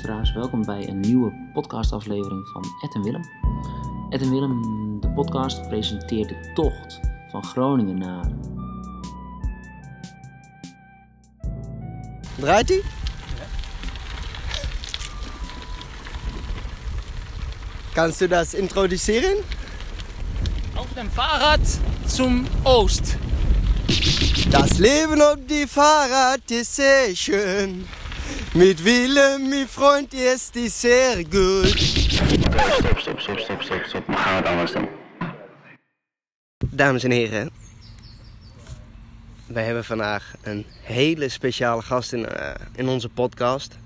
Luisteraars, welkom bij een nieuwe podcastaflevering van Ed en Willem. Ed en Willem, de podcast, presenteert de tocht van Groningen naar... Draait hij? Kannst du das introduzieren? Auf dem Fahrrad zum Ost. Das Leben auf die Fahrrad ist sehr schön. Mit Willem, mijn Freund, ist die sehr gut. Stop, stop, stop, stop, stop, stop. Maar gaan we het anders doen? Dames en heren, wij hebben vandaag een hele speciale gast in, eh, in onze podcast.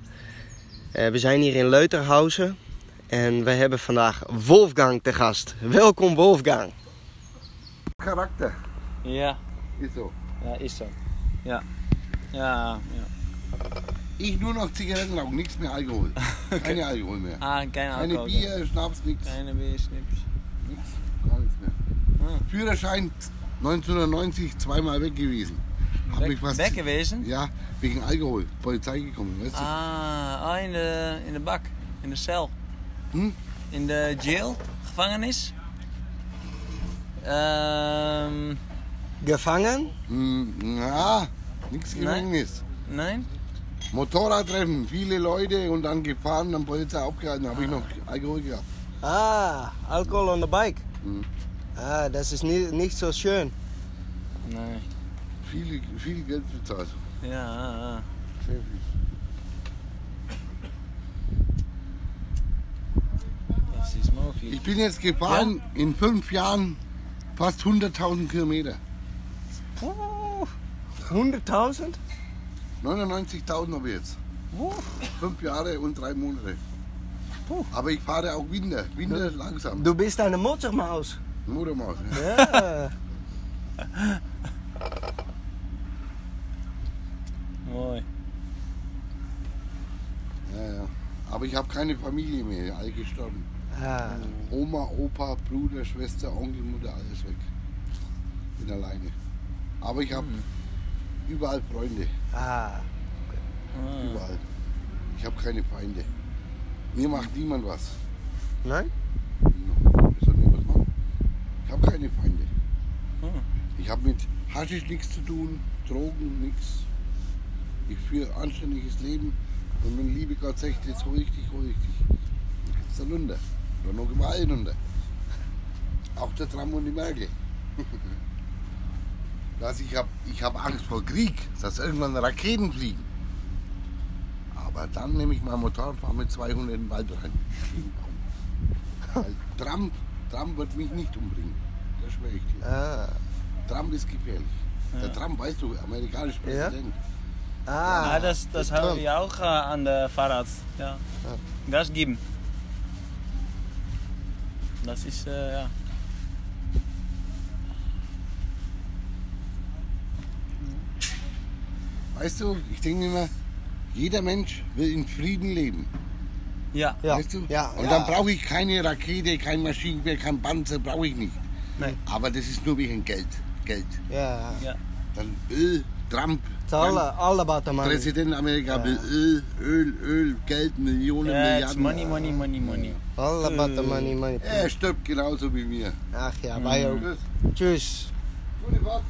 Eh, we zijn hier in Leuterhausen en we hebben vandaag Wolfgang te gast. Welkom Wolfgang. karakter. Ja, Is zo. ja, is zo. Ja. Ja, ja. Ich nur noch Zigaretten rauchen, nichts mehr Alkohol. Keine Alkohol mehr. Ah, keine Keine Alkohol. Bier, Schnaps, nichts. Keine Bier, Schnips. Nichts, gar nichts mehr. Ah. Führerschein 1990 zweimal weg gewesen. Hab Weg, mich was- weg gewesen? Ja, wegen Alkohol. Polizei gekommen, weißt du? Ah, ah in, de, in de bak. In de cel. Hm? In de jail. Gevangenis. Ehm, Gevangen? Hm, ja, nichts Nein. Gefängnis. nein? Motorradtreffen, viele Leute und dann gefahren, dann Polizei aufgehalten, habe ich noch Alkohol gehabt. Ah, Alkohol on the bike. Hm. Ah, das ist nicht, nicht so schön. Nee. Viel, viel Geld bezahlt. Ja, ah, ah. Sehr viel. Das ist mogelijk. Ich bin jetzt gefahren in fünf Jahren fast 100.000 Kilometer. Puh, 100.000? 99.000 habe ich jetzt. Fünf Jahre und drei Monate. Puh. Aber ich fahre auch Winter. Winter langsam. Du bist eine Muttermaus. Muttermaus. Ja. Ja. Mooi. Ja, ja. Aber ich habe keine Familie mehr. Alle gestorben. ah. Oma, Opa, Bruder, Schwester, Onkel, Mutter, alles weg. Bin alleine. Aber ich habe überall Freunde. ah. Ah. Überall. Ich habe keine Feinde. Mir macht niemand was. Nein? Wie soll mir was machen? Ich habe keine Feinde. Ah. Ich habe mit Haschisch nichts zu tun, Drogen nichts. Ich führe anständiges Leben und wenn liebe Gott sagt, jetzt hol ich dich, hol ich dich. Dann geht's dann runter. Oder noch überall runter. Auch der Trump und die Merkel. dass ich habe ich hab Angst vor Krieg, dass irgendwann Raketen fliegen. Aber dann nehme ich mein Motorrad und fahre mit 200 in den Wald rein. Weil Trump, Trump wird mich nicht umbringen. Das schwöre ich dir. Ah. Trump ist gefährlich. Der Trump, weißt du, amerikanischer Ja? Präsident. Ah. Ja, das, das Trump. haben wir auch äh, an der Fahrrad. Ja. Gas geben. Das ist, äh, ja. Weißt du, ich denke immer, jeder Mensch will in Frieden leben. Ja. Ja. Weißt du? Ja. Und ja. dann brauche ich keine Rakete, kein Maschinengewehr, kein Panzer, brauche ich nicht. Nee. Aber das ist nur wegen Geld. Geld. Ja. Ja. Dann Öl, Trump, It's all, all about the money. Präsident Amerika will Öl, Öl, Öl, Geld, Millionen, Milliarden. money, money, money, money. All about the money, money. Er stirbt genauso wie wir. Ach ja, wij ook. Tschüss. Tschüss. Gute Fahrt.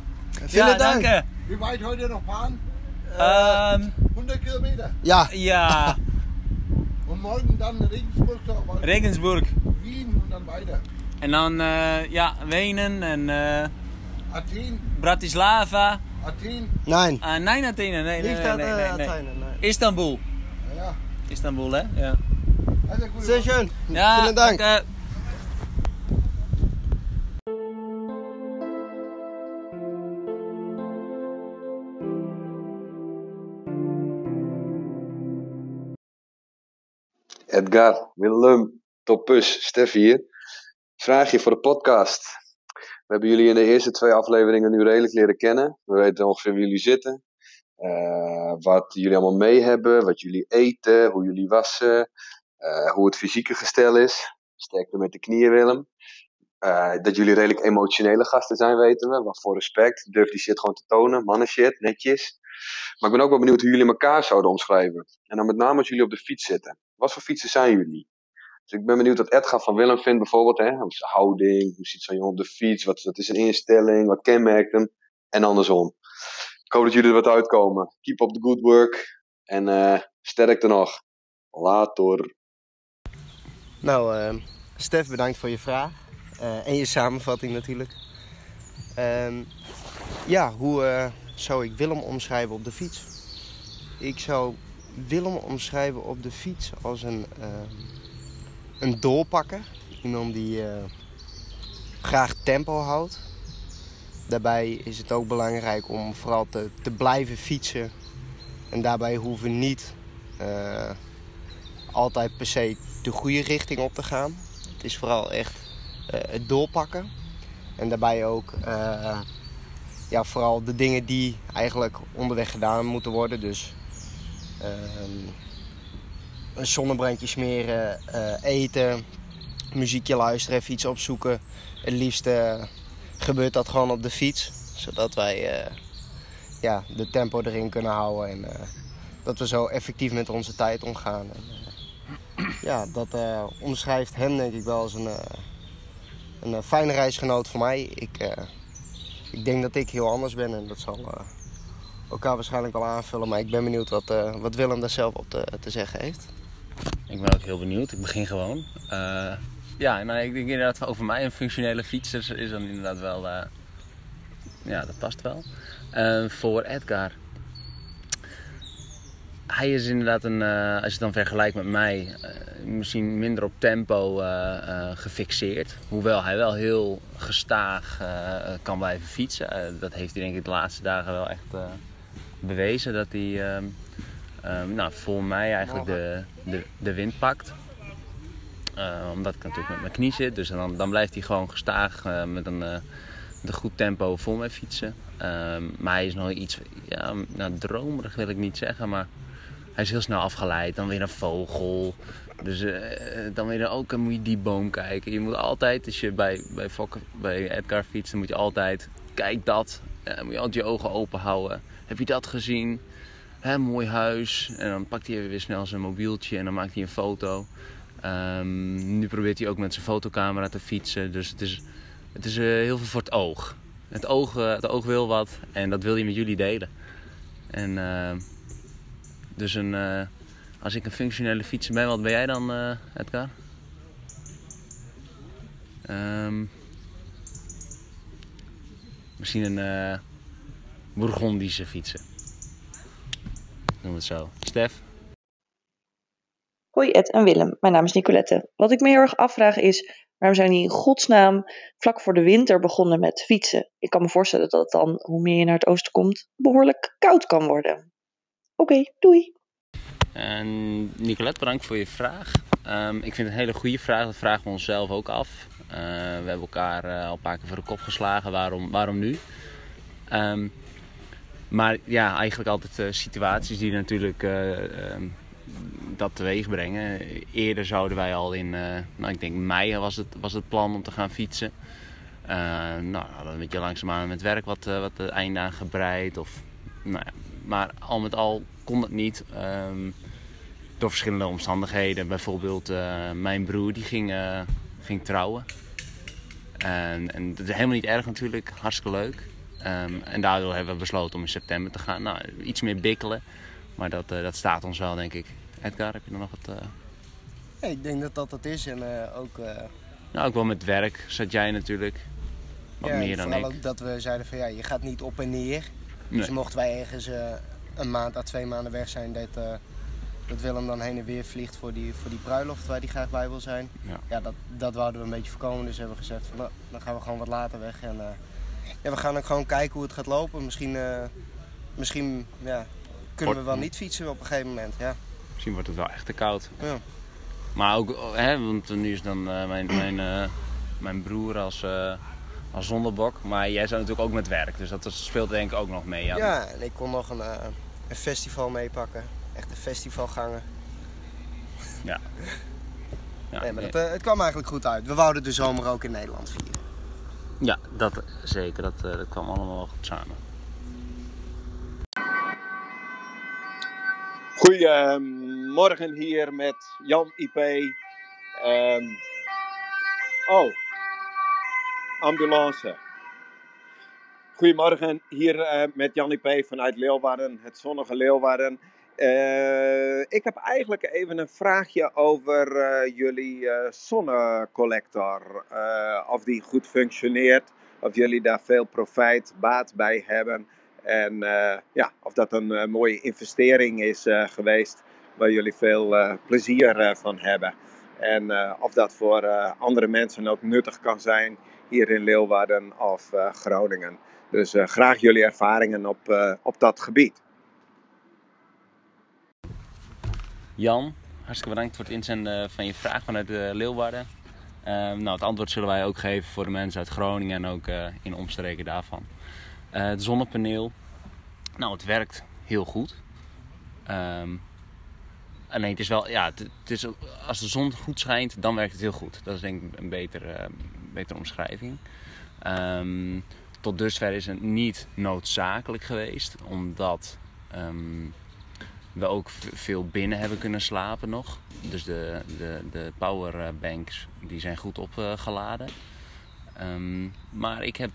Vielen Dank. danke. Wie weit heute noch fahren? Ähm, 100 Kilometer. Ja. ja, Und morgen dann Regensburg, Regensburg. Wien und dann weiter. En dan, eh, ja, Wenen en eh, Athen, Bratislava. Athen. Nein. Ah, nee, Athene, nee, nee, nee, dat nee, uh, nee, nee. Athene, nee. Istanbul. Ja. Istanbul, hè? Ja. Sehr schön. Ja, Vielen Dank. danke. Edgar, Willem, Toppus, Stef hier. Vraagje voor de podcast. We hebben jullie in de eerste twee afleveringen nu redelijk leren kennen. We weten ongeveer wie jullie zitten. eh, wat jullie allemaal mee hebben, wat jullie eten, hoe jullie wassen, eh, hoe het fysieke gestel is. Sterkte met de knieën, Willem. Eh, dat jullie redelijk emotionele gasten zijn, weten we. Waarvoor respect. Durf die shit gewoon te tonen. Mannen shit, netjes. Maar ik ben ook wel benieuwd hoe jullie elkaar zouden omschrijven. En dan met name als jullie op de fiets zitten. Wat voor fietsen zijn jullie? Dus ik ben benieuwd wat Edgar van Willem vindt bijvoorbeeld. Hè? Hoe is zijn houding? Hoe ziet zo'n jongen op de fiets? Wat, is zijn instelling? Wat kenmerkt hem? En andersom. Ik hoop dat jullie er wat uitkomen. Keep up the good work. En eh sterkte nog. Later. Nou, eh, Stef, bedankt voor je vraag. Eh, en je samenvatting natuurlijk. Ehm, ja, hoe zou ik Willem omschrijven op de fiets? Ik zou Willem omschrijven op de fiets als een, ehm, een doorpakker. Iemand die eh, graag tempo houdt. Daarbij is het ook belangrijk om vooral te, te blijven fietsen. En daarbij hoeven niet eh, altijd per se de goede richting op te gaan. Het is vooral echt het doorpakken. En daarbij ook ja, vooral de dingen die eigenlijk onderweg gedaan moeten worden. Dus een zonnebrandje smeren, eh, eten, muziekje luisteren, even iets opzoeken. Het liefst eh, gebeurt dat gewoon op de fiets. Zodat wij eh, ja, de tempo erin kunnen houden. En dat we zo effectief met onze tijd omgaan. En, ja, dat eh, omschrijft hem denk ik wel als een, eh, een fijne reisgenoot voor mij. Ik, ik denk dat ik heel anders ben en dat zal elkaar waarschijnlijk wel aanvullen. Maar ik ben benieuwd wat, eh, wat Willem daar zelf op te, zeggen heeft. Ik ben ook heel benieuwd. Ik begin gewoon. Eh, ja, nou, ik denk inderdaad over mij een functionele fiets is, dan inderdaad wel. eh, ja, dat past wel. Voor Edgar. Hij is inderdaad een, als je het dan vergelijkt met mij, misschien minder op tempo gefixeerd. Hoewel hij wel heel gestaag kan blijven fietsen. Dat heeft hij denk ik de laatste dagen wel echt bewezen. Dat hij ehm, nou, voor mij eigenlijk de, de, de wind pakt. Eh, omdat ik natuurlijk met mijn knie zit. Dus dan, dan blijft hij gewoon gestaag eh, met, een, eh, een goed tempo voor mij fietsen. Ehm, maar hij is nog iets, ja, nou, dromerig wil ik niet zeggen, maar hij is heel snel afgeleid. Dan weer een vogel. Dus dan weer ook dan moet je die boom kijken. Je moet altijd, als je bij, bij, Fokker, bij Edgar fietst, dan moet je altijd, kijk dat. Eh, moet je altijd je ogen open houden. Heb je dat gezien? Hè, mooi huis. En dan pakt hij weer snel zijn mobieltje en dan maakt hij een foto. Ehm, nu probeert hij ook met zijn fotocamera te fietsen. Dus het is, het is eh, heel veel voor het oog. Het oog, eh, het oog wil wat en dat wil je met jullie delen. En eh, dus een, als ik een functionele fietser ben, wat ben jij dan, Edgar? Ehm, misschien een Bourgondische fietser. Noem het zo. Stef? Hoi Ed en Willem, mijn naam is Nicolette. Wat ik me heel erg afvraag is, waarom zijn die in godsnaam vlak voor de winter begonnen met fietsen? Ik kan me voorstellen dat het dan, hoe meer je naar het oosten komt, behoorlijk koud kan worden. Oké, doei! En Nicolette, bedankt voor je vraag. Ehm, ik vind het een hele goede vraag. Dat vragen we onszelf ook af. Eh, we hebben elkaar eh, al een paar keer voor de kop geslagen. Waarom, waarom nu? Ehm, maar ja, eigenlijk altijd eh, situaties die natuurlijk eh, ehm, dat teweeg brengen. Eerder zouden wij al in, eh, nou ik denk mei was het, was het plan om te gaan fietsen. Nou, hadden een beetje langzaamaan met werk wat, wat de einde aan gebreid. Of, nou ja, maar al met al kon het niet. ehm, door verschillende omstandigheden. Bijvoorbeeld mijn broer die ging, ging trouwen. En, en dat is helemaal niet erg natuurlijk, hartstikke leuk. Ehm, en daardoor hebben we besloten om in september te gaan. Nou, iets meer bikkelen, maar dat, eh, dat staat ons wel denk ik. Edgar, heb je er nog wat... eh, Ja, ik denk dat dat het is en eh, ook... Nou, ook wel met werk zat jij natuurlijk. Wat ja, meer dan vooral ik. ook dat we zeiden van ja, je gaat niet op en neer. Nee. Dus mochten wij ergens een maand à twee maanden weg zijn, dat, dat Willem dan heen en weer vliegt voor die, voor die bruiloft waar hij graag bij wil zijn. Ja. dat, dat wouden we een beetje voorkomen. Dus hebben we gezegd van nou, dan gaan we gewoon wat later weg. En ja, we gaan ook gewoon kijken hoe het gaat lopen. Misschien, eh, misschien ja, kunnen we wel niet fietsen op een gegeven moment. Ja. Misschien wordt het wel echt te koud. Ja. Maar ook, oh, hè, want nu is dan eh, mijn, mijn, eh, mijn broer als, eh, als zondebok. Maar jij zou natuurlijk ook met werk. Dus dat speelt denk ik ook nog mee. Ja. Ja, en ik kon nog een, een festival meepakken. Echt een festivalganger. Ja. Ja, Nee, maar nee. dat, het kwam eigenlijk goed uit. We wouden de zomer ook in Nederland vieren. Ja dat zeker. Dat, eh, dat kwam allemaal wel goed samen. Goedemorgen hier met Jan IP. Ehm, oh, ambulance. Goedemorgen hier eh, met Jan IP vanuit Leeuwarden, het zonnige Leeuwarden. Eh, ik heb eigenlijk even een vraagje over eh, jullie eh, zonnecollector. Of die goed functioneert, of jullie daar veel profijt, baat bij hebben. En ja, of dat een mooie investering is geweest waar jullie veel plezier van hebben. En of dat voor andere mensen ook nuttig kan zijn hier in Leeuwarden of Groningen. Dus graag jullie ervaringen op, op dat gebied. Jan, hartstikke bedankt voor het inzenden van je vraag vanuit uh, Leeuwarden. Ehm, nou, het antwoord zullen wij ook geven voor de mensen uit Groningen en ook eh, in omstreken daarvan. Eh, het zonnepaneel, nou, het werkt heel goed. Ehm, alleen het is wel, ja, het, is, als de zon goed schijnt, dan werkt het heel goed. Dat is denk ik een betere, eh, betere omschrijving. Ehm, tot dusver is het niet noodzakelijk geweest, omdat we ook veel binnen hebben kunnen slapen nog. Dus de, de, de powerbanks die zijn goed opgeladen. Ehm, maar ik heb,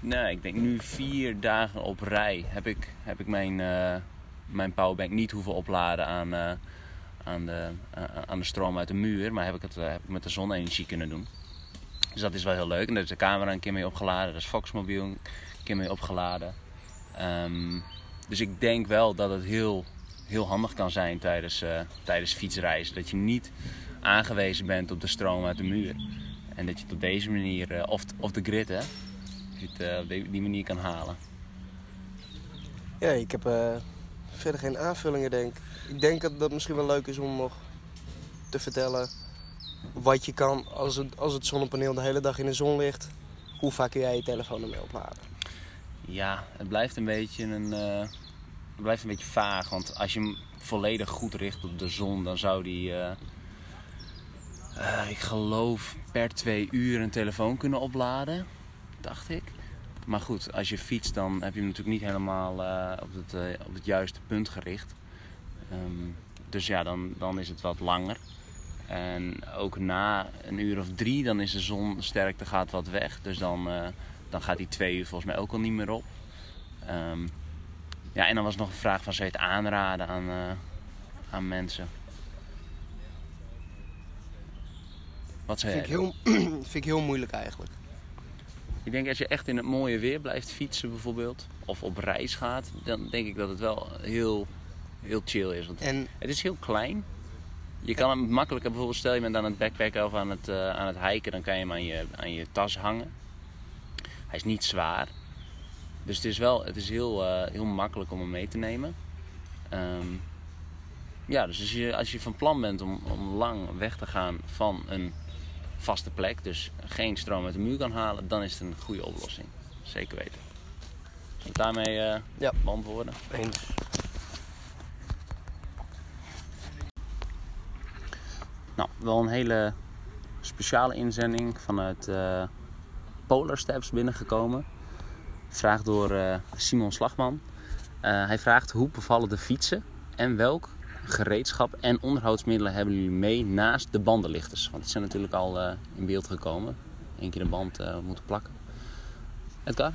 nou, ik denk nu vier dagen op rij heb ik, heb ik mijn, eh, mijn powerbank niet hoeven opladen aan, eh, aan, de, eh, aan de stroom uit de muur. Maar heb ik het heb ik met de zonne-energie kunnen doen. Dus dat is wel heel leuk. En daar is de camera een keer mee opgeladen. Daar is Foxmobiel een keer mee opgeladen. Ehm, dus ik denk wel dat het heel, heel handig kan zijn tijdens, eh, tijdens fietsreizen. Dat je niet aangewezen bent op de stroom uit de muur. En dat je het op deze manier, eh, of, of de grid hè, dat je het eh, op die, die manier kan halen. Ja, ik heb verder geen aanvullingen, denk ik. Ik denk dat dat misschien wel leuk is om nog te vertellen wat je kan als het, als het zonnepaneel de hele dag in de zon ligt. Hoe vaak kun jij je telefoon ermee opladen? Ja, het blijft een beetje een, het blijft een beetje vaag. Want als je hem volledig goed richt op de zon, dan zou die, eh, eh, ik geloof, per twee uur een telefoon kunnen opladen. Dacht ik. Maar goed, als je fietst, dan heb je hem natuurlijk niet helemaal eh, op, het, op het juiste punt gericht. Ehm, dus ja, dan, dan is het wat langer. En ook na een uur of drie, dan is de zonsterkte gaat wat weg. Dus dan, dan gaat die twee uur volgens mij ook al niet meer op. Ehm, ja, en dan was nog een vraag van, zou je het aanraden aan, eh, aan mensen? Wat zei Vind ik, heel, vind ik heel moeilijk eigenlijk. Ik denk als je echt in het mooie weer blijft fietsen bijvoorbeeld, of op reis gaat, dan denk ik dat het wel heel, heel chill is. Want En het is heel klein. Je kan hem makkelijker, bijvoorbeeld stel je bent aan het backpacken of aan het, eh, aan het hiken, dan kan je hem aan je, aan je tas hangen. Hij is niet zwaar. Dus het is wel het is heel, eh, heel makkelijk om hem mee te nemen. Ehm, ja, dus als je, als je van plan bent om, om lang weg te gaan van een vaste plek, dus geen stroom uit de muur kan halen, dan is het een goede oplossing. Zeker weten. Zullen we daarmee eh, Ja. beantwoorden? eens. Nou, wel een hele speciale inzending vanuit eh Polar Steps binnengekomen. Vraag door eh, Simon Slagman. Eh, hij vraagt hoe bevallen de fietsen en welk gereedschap en onderhoudsmiddelen hebben jullie mee naast de bandenlichters? Want die zijn natuurlijk al eh, in beeld gekomen. Eén keer de band moeten plakken. Edgar?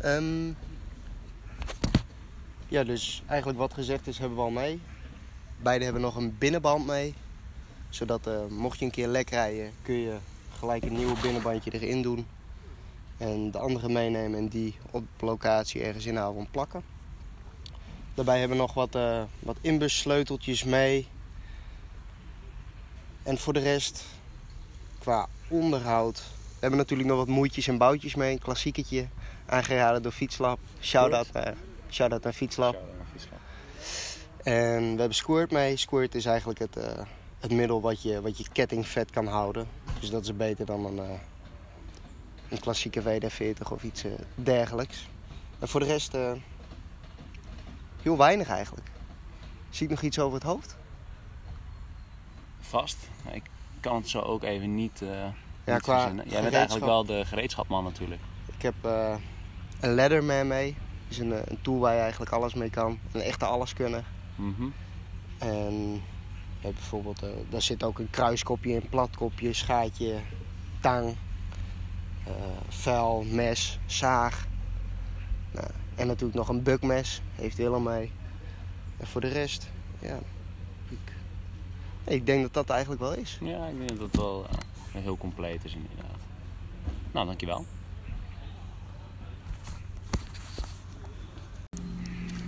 Ehm, ja, dus eigenlijk wat gezegd is, hebben we al mee. Beide hebben nog een binnenband mee. Zodat mocht je een keer lek rijden, kun je gelijk een nieuw binnenbandje erin doen. En de andere meenemen en die op locatie ergens inhouden en plakken. Daarbij hebben we nog wat, eh wat inbussleuteltjes mee. En voor de rest, qua onderhoud, we hebben natuurlijk nog wat moeitjes en boutjes mee. Een klassieketje aangeraden door Fietslab. Shout-out naar, shout naar Fietslab. En we hebben Squirt mee. Squirt is eigenlijk het, eh, het middel wat je, wat je ketting vet kan houden. Dus dat is beter dan een, eh, een klassieke WD-40 of iets eh, dergelijks. En voor de rest eh, heel weinig eigenlijk. Zie ik nog iets over het hoofd? Vast. Ik kan het zo ook even niet, eh Ja, niet qua verzinnen. Jij bent eigenlijk wel de gereedschapman natuurlijk. Ik heb een Leatherman mee. Dat is een, een tool waar je eigenlijk alles mee kan. Een echte alleskunner. Mhm. En je hebt bijvoorbeeld, daar zit ook een kruiskopje in, platkopje, schaatje, tang, eh vuil, mes, zaag. Nou, en natuurlijk nog een bukmes, heeft Willem mee. En voor de rest, ja, ik, ik denk dat dat eigenlijk wel is. Ja, ik denk dat het wel eh, heel compleet is inderdaad. Nou, dankjewel.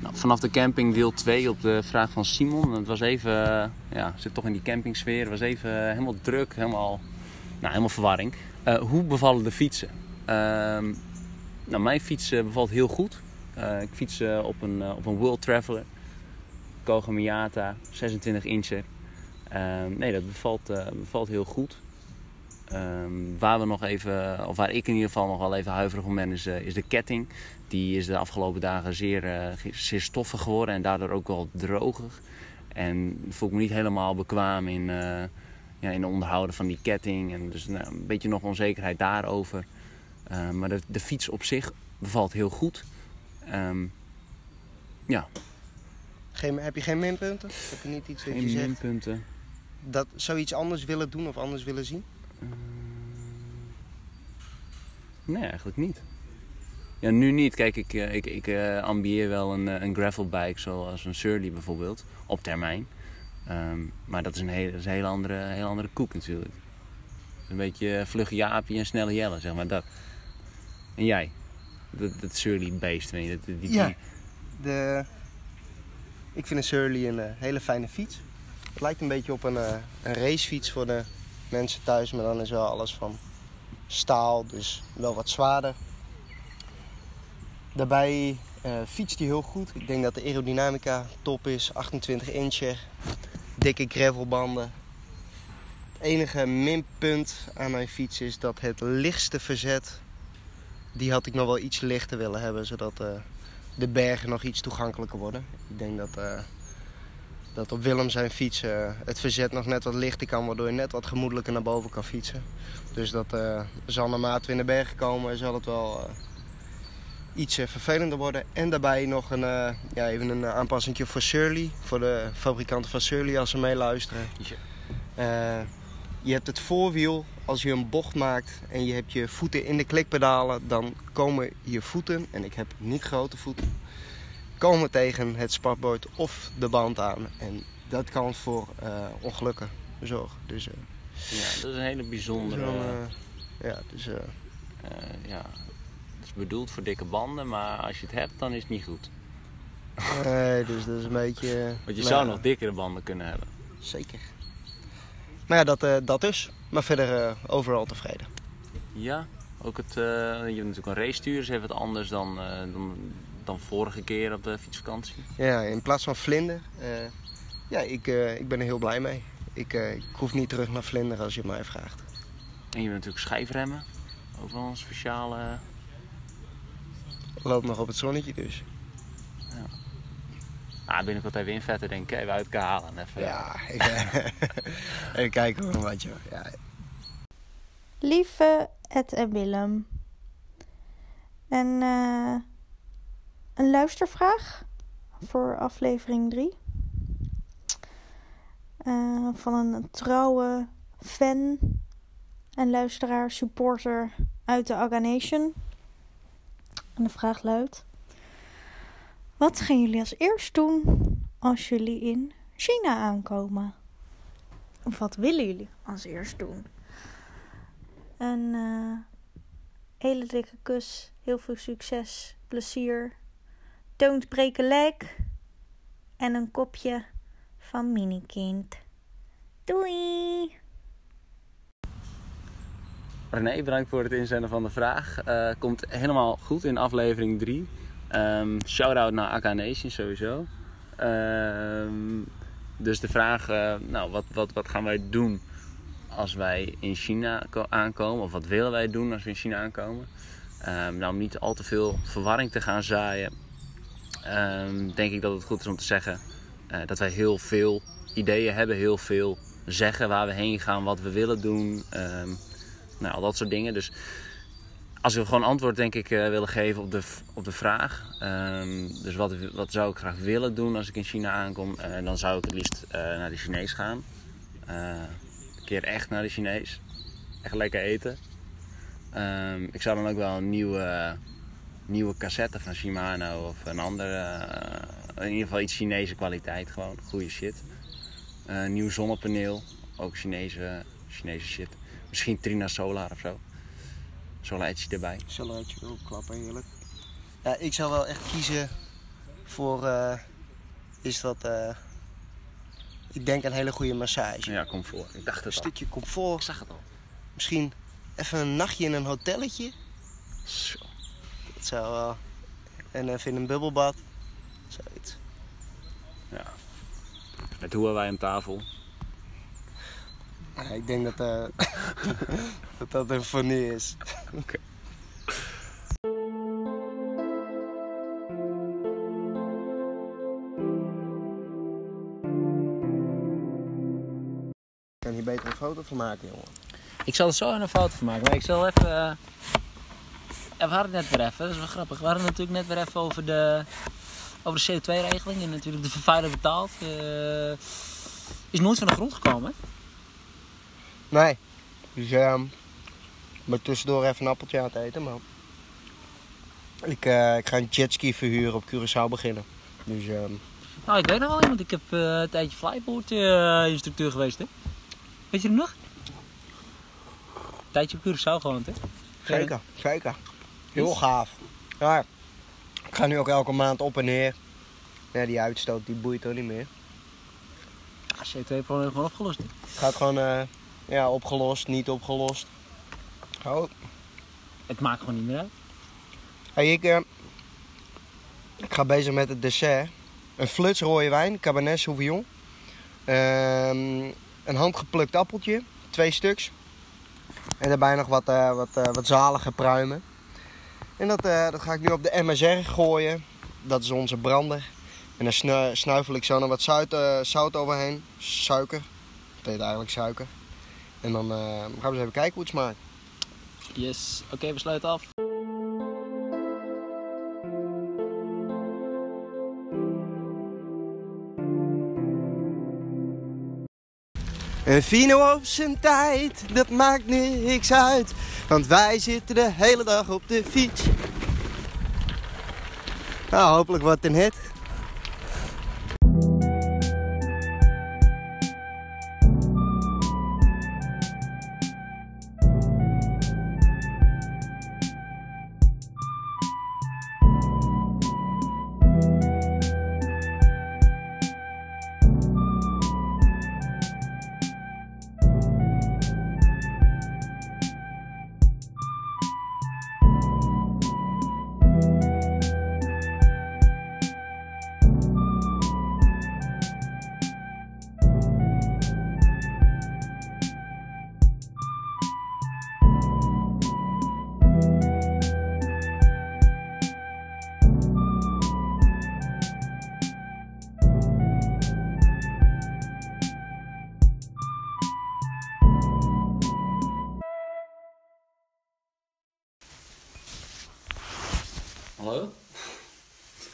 Nou, vanaf de camping deel 2 op de vraag van Simon. Het was even, eh, ja, zit toch in die campingsfeer. Het was even helemaal druk, helemaal, nou, helemaal verwarring. Eh, hoe bevallen de fietsen? Ehm, nou, mijn fiets eh, bevalt heel goed. Eh, ik fiets op, een, op een World Traveler. Koga Miata, 26 incher. Ehm, nee, dat bevalt, bevalt heel goed. Ehm, waar we nog even, of waar ik in ieder geval nog wel even huiverig om ben, is, is de ketting. Die is de afgelopen dagen zeer, zeer stoffig geworden en daardoor ook wel droger. En voel ik me niet helemaal bekwaam in, ja, in het onderhouden van die ketting. En dus nou, een beetje nog onzekerheid daarover. Eh, maar de, de fiets op zich bevalt heel goed. Ehm, ja, Geen, heb je geen minpunten? Heb je niet iets dat je geen zegt minpunten. dat zoiets anders willen doen of anders willen zien? Nee, eigenlijk niet. Ja, nu niet. Kijk, ik, eh, ik, ik eh, ambieer wel een, eh, een gravelbike zoals een Surly bijvoorbeeld, op termijn. Ehm, maar dat is een hele, is andere, hele andere koek natuurlijk. Een beetje vlugge Jaapie en snelle Jelle, zeg maar dat. En jij? Dat, Surly beest, weet je? Dat, die, Ja. die- De, ik vind een Surly een eh, hele fijne fiets. Het lijkt een beetje op een, eh, een racefiets voor de mensen thuis, maar dan is wel alles van staal, dus wel wat zwaarder. Daarbij eh, fietst hij heel goed. Ik denk dat de aerodynamica top is, 28 incher, dikke gravelbanden. Het enige minpunt aan mijn fiets is dat het lichtste verzet, die had ik nog wel iets lichter willen hebben, zodat eh, de bergen nog iets toegankelijker worden. Ik denk dat, eh, dat op Willem zijn fiets eh, het verzet nog net wat lichter kan, waardoor je net wat gemoedelijker naar boven kan fietsen. Dus dat zal naarmate we in de bergen komen, zal het wel iets eh, vervelender worden. En daarbij nog een, eh, ja, even een aanpassing voor Surly, voor de fabrikanten van Surly als ze meeluisteren. Eh, je hebt het voorwiel, als je een bocht maakt en je hebt je voeten in de klikpedalen, dan komen je voeten, en ik heb niet grote voeten, komen tegen het spatbord of de band aan. En dat kan voor eh, ongelukken zorgen. Dus, eh, ja, dat is een hele bijzondere... zo'n, eh, ja, dus, eh, eh, ja, bedoeld voor dikke banden, maar als je het hebt, dan is het niet goed. nee, dus dat is een beetje... Want je zou nog dikkere banden kunnen hebben. Zeker. Maar ja, dat, eh, dat dus. Maar verder eh, overal tevreden. Ja, ook het, eh, je hebt natuurlijk een racestuur, is even wat anders dan, dan, dan vorige keer op de fietsvakantie. Ja, in plaats van vlinder. ja, ik, ik ben er heel blij mee. Ik, ik hoef niet terug naar vlinder als je het mij vraagt. En je hebt natuurlijk schijfremmen, ook wel een speciale... Loop nog op het zonnetje dus. Ah, binnenkort even invetten, denk ik, even uit elkaar halen. Even, Ja, ik, eh, even kijken hoor, wat je. Ja, Lieve Ed en Willem. En eh, een luistervraag voor aflevering 3. van een trouwe fan en luisteraar, supporter uit de Aga Nation. En de vraag luidt: Wat gaan jullie als eerst doen als jullie in China aankomen? Of wat willen jullie als eerst doen? Een eh, hele dikke kus, heel veel succes, plezier, don't break a leg en een kopje van minikind. Doei! René, bedankt voor het inzenden van de vraag. Eh, komt helemaal goed in aflevering 3. Ehm Shout-out naar AK Nation sowieso. Ehm, dus de vraag, eh, nou, wat, wat, wat gaan wij doen als wij in China ko- aankomen? Of wat willen wij doen als we in China aankomen? Ehm, nou, om niet al te veel verwarring te gaan zaaien, denk ik dat het goed is om te zeggen eh, dat wij heel veel ideeën hebben, heel veel zeggen waar we heen gaan, wat we willen doen. Nou, al dat soort dingen. Dus als we gewoon antwoord denk ik eh, willen geven op de, op de vraag. ehm, dus wat, wat zou ik graag willen doen als ik in China aankom? Eh, dan zou ik het liefst eh, naar de Chinees gaan. Een keer echt naar de Chinees. Echt lekker eten. Ehm, ik zou dan ook wel een nieuwe, nieuwe cassette van Shimano of een andere, in ieder geval iets Chinese kwaliteit gewoon, goede shit. Nieuw zonnepaneel, ook Chinese, Chinese shit. Misschien Trina Solar of zo. Solartje erbij. Salatje erop klappen, heerlijk. Ja, ik zou wel echt kiezen voor, eh, is dat, eh, ik denk een hele goede massage. Ja, comfort. Ik dacht Een het al. stukje comfort. Ik zag het al. Misschien even een nachtje in een hotelletje. Zo. Dat zou wel. En even in een bubbelbad. Zoiets. Ja. Met hoe wij aan tafel. Ja, ik denk dat, eh, dat dat een fonie is. Oké. Ik kan hier beter een foto van maken, jongen. Ik zal er zo een foto van maken, maar ik zal even... eh, we hadden het net weer even, dat is wel grappig. We hadden het natuurlijk net weer even over de, over de CO2-regeling en natuurlijk de vervuiler betaald. eh, is nooit van de grond gekomen. hè? Nee. Dus ehm maar tussendoor even een appeltje aan het eten, man. Ik, eh, ik ga een jetski verhuren op Curaçao beginnen. Dus ehm Nou, ik weet nog wel iemand. Ik heb eh, een tijdje flyboard eh, instructeur geweest, hè. Weet je hem nog? Een tijdje op Curaçao gewoond, hè. zeker, zeker. Heel gaaf. Ja, ik ga nu ook elke maand op en neer. Ja, die uitstoot die boeit toch niet meer. Ah, CO2-probleem gewoon opgelost. hè. Het gaat gewoon eh, ja, opgelost, niet opgelost. Oh. Het maakt gewoon niet meer uit. Hey, ik, eh, ik ga bezig met het dessert. Een fluts rode wijn, Cabernet Sauvignon. Ehm, een handgeplukt appeltje, twee stuks. En daarbij nog wat, eh, wat, eh, wat zalige pruimen. En dat, dat ga ik nu op de MSR gooien. Dat is onze brander. En dan snu- snuifel ik zo nog wat zout, zout overheen. Suiker. Het heet eigenlijk suiker. En dan eh, gaan we eens even kijken hoe het smaakt. Yes. Oké, we sluiten af. Een Vino op zijn tijd, dat maakt niks uit. Want wij zitten de hele dag op de fiets. Nou, hopelijk wordt het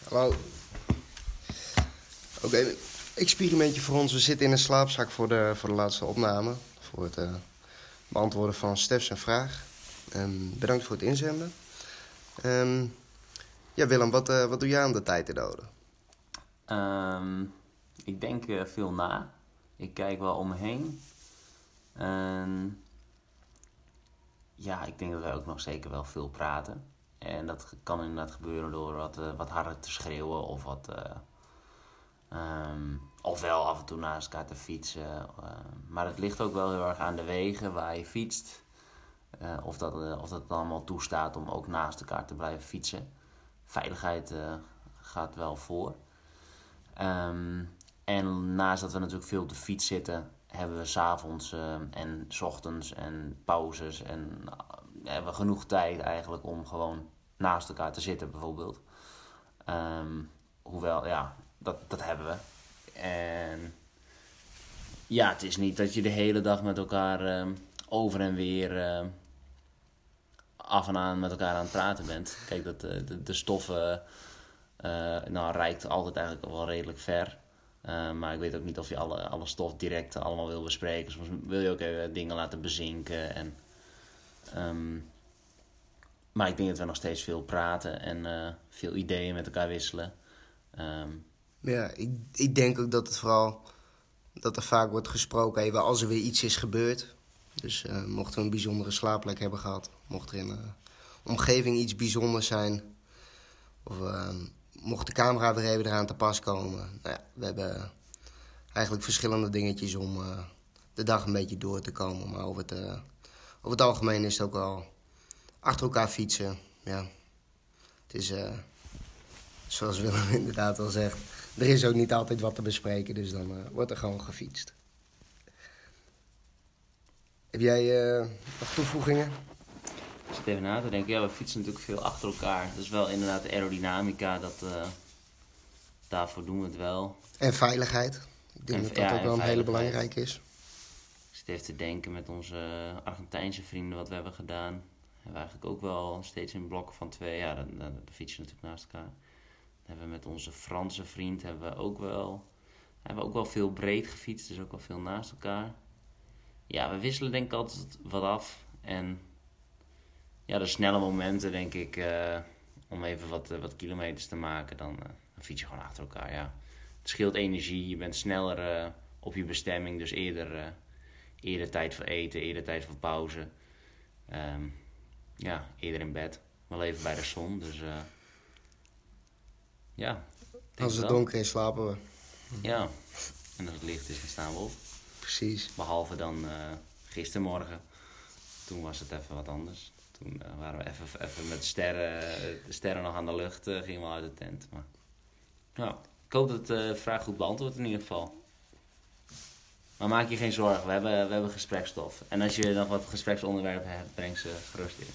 Hallo. Oké, experimentje voor ons. We zitten in een slaapzak voor de, voor de laatste opname. Voor het eh, beantwoorden van Stef's vraag. Ehm, bedankt voor het inzenden. Ehm, ja, Willem, wat, eh, wat doe jij om de tijd te doden? Ehm, ik denk eh, veel na. Ik kijk wel om me heen. En ja, ik denk dat wij ook nog zeker wel veel praten. En dat kan inderdaad gebeuren door wat, eh, wat harder te schreeuwen of wat. ehm, ofwel af en toe naast elkaar te fietsen. eh, maar het ligt ook wel heel erg aan de wegen waar je fietst. Of, dat, of dat het allemaal toestaat om ook naast elkaar te blijven fietsen. Veiligheid gaat wel voor. Ehm, en naast dat we natuurlijk veel op de fiets zitten, hebben we s'avonds avonds en s ochtends en pauzes. En hebben we genoeg tijd eigenlijk om gewoon naast elkaar te zitten, bijvoorbeeld. Ehm, hoewel, ja, dat, dat hebben we. En ja, het is niet dat je de hele dag met elkaar ehm, over en weer ehm, af en aan met elkaar aan het praten bent. Kijk, dat, eh, de, de stoffen eh, nou, reikt altijd eigenlijk wel redelijk ver. Eh, maar ik weet ook niet of je alle, alle stof direct allemaal wil bespreken. Soms wil je ook even dingen laten bezinken. En, ehm, maar ik denk dat we nog steeds veel praten en eh, veel ideeën met elkaar wisselen. Ehm, Ja, ik, ik denk ook dat het vooral dat er vaak wordt gesproken even als er weer iets is gebeurd. Dus eh, mochten we een bijzondere slaapplek hebben gehad, mocht er in de omgeving iets bijzonders zijn, of eh, mocht de camera weer even eraan te pas komen. Nou ja, we hebben eigenlijk verschillende dingetjes om eh, de dag een beetje door te komen. Maar over het, eh, over het algemeen is het ook wel achter elkaar fietsen. Ja. Het is, eh, zoals Willem inderdaad al zegt, er is ook niet altijd wat te bespreken, dus dan eh, wordt er gewoon gefietst. Heb jij eh, nog toevoegingen? Ik zit even na te denken. Ja, we fietsen natuurlijk veel achter elkaar. Dat is wel inderdaad de aerodynamica. Dat, daarvoor doen we het wel. En veiligheid. Ik denk En- dat dat ja, ook wel een hele belangrijke is. Zit even te denken met onze Argentijnse vrienden wat we hebben gedaan. Hebben we eigenlijk ook wel steeds in blokken van twee. Ja, dan, dan, dan fietsen we natuurlijk naast elkaar. Dan hebben we met onze Franse vriend hebben we ook wel, hebben we ook wel veel breed gefietst. Dus ook wel veel naast elkaar. Ja, we wisselen denk ik altijd wat af. En ja, de snelle momenten denk ik, eh, om even wat, eh, wat kilometers te maken, dan, eh, dan fiets je gewoon achter elkaar. Ja. Het scheelt energie, je bent sneller op je bestemming, dus eerder, eerder tijd voor eten, eerder tijd voor pauze. Ehm, ja, eerder in bed, wel even bij de zon. Dus eh, ja. Als het donker is, slapen we. Ja, en als het licht is, dan staan we op. Precies. Behalve dan eh gistermorgen. Toen was het even wat anders. Toen eh, waren we even, even met de sterren, de sterren nog aan de lucht, gingen we uit de tent. Maar, ja, ik hoop dat de vraag goed beantwoord in ieder geval. Maar maak je geen zorgen, we hebben, we hebben gesprekstof. En als je nog wat gespreksonderwerpen hebt, breng ze gerust in.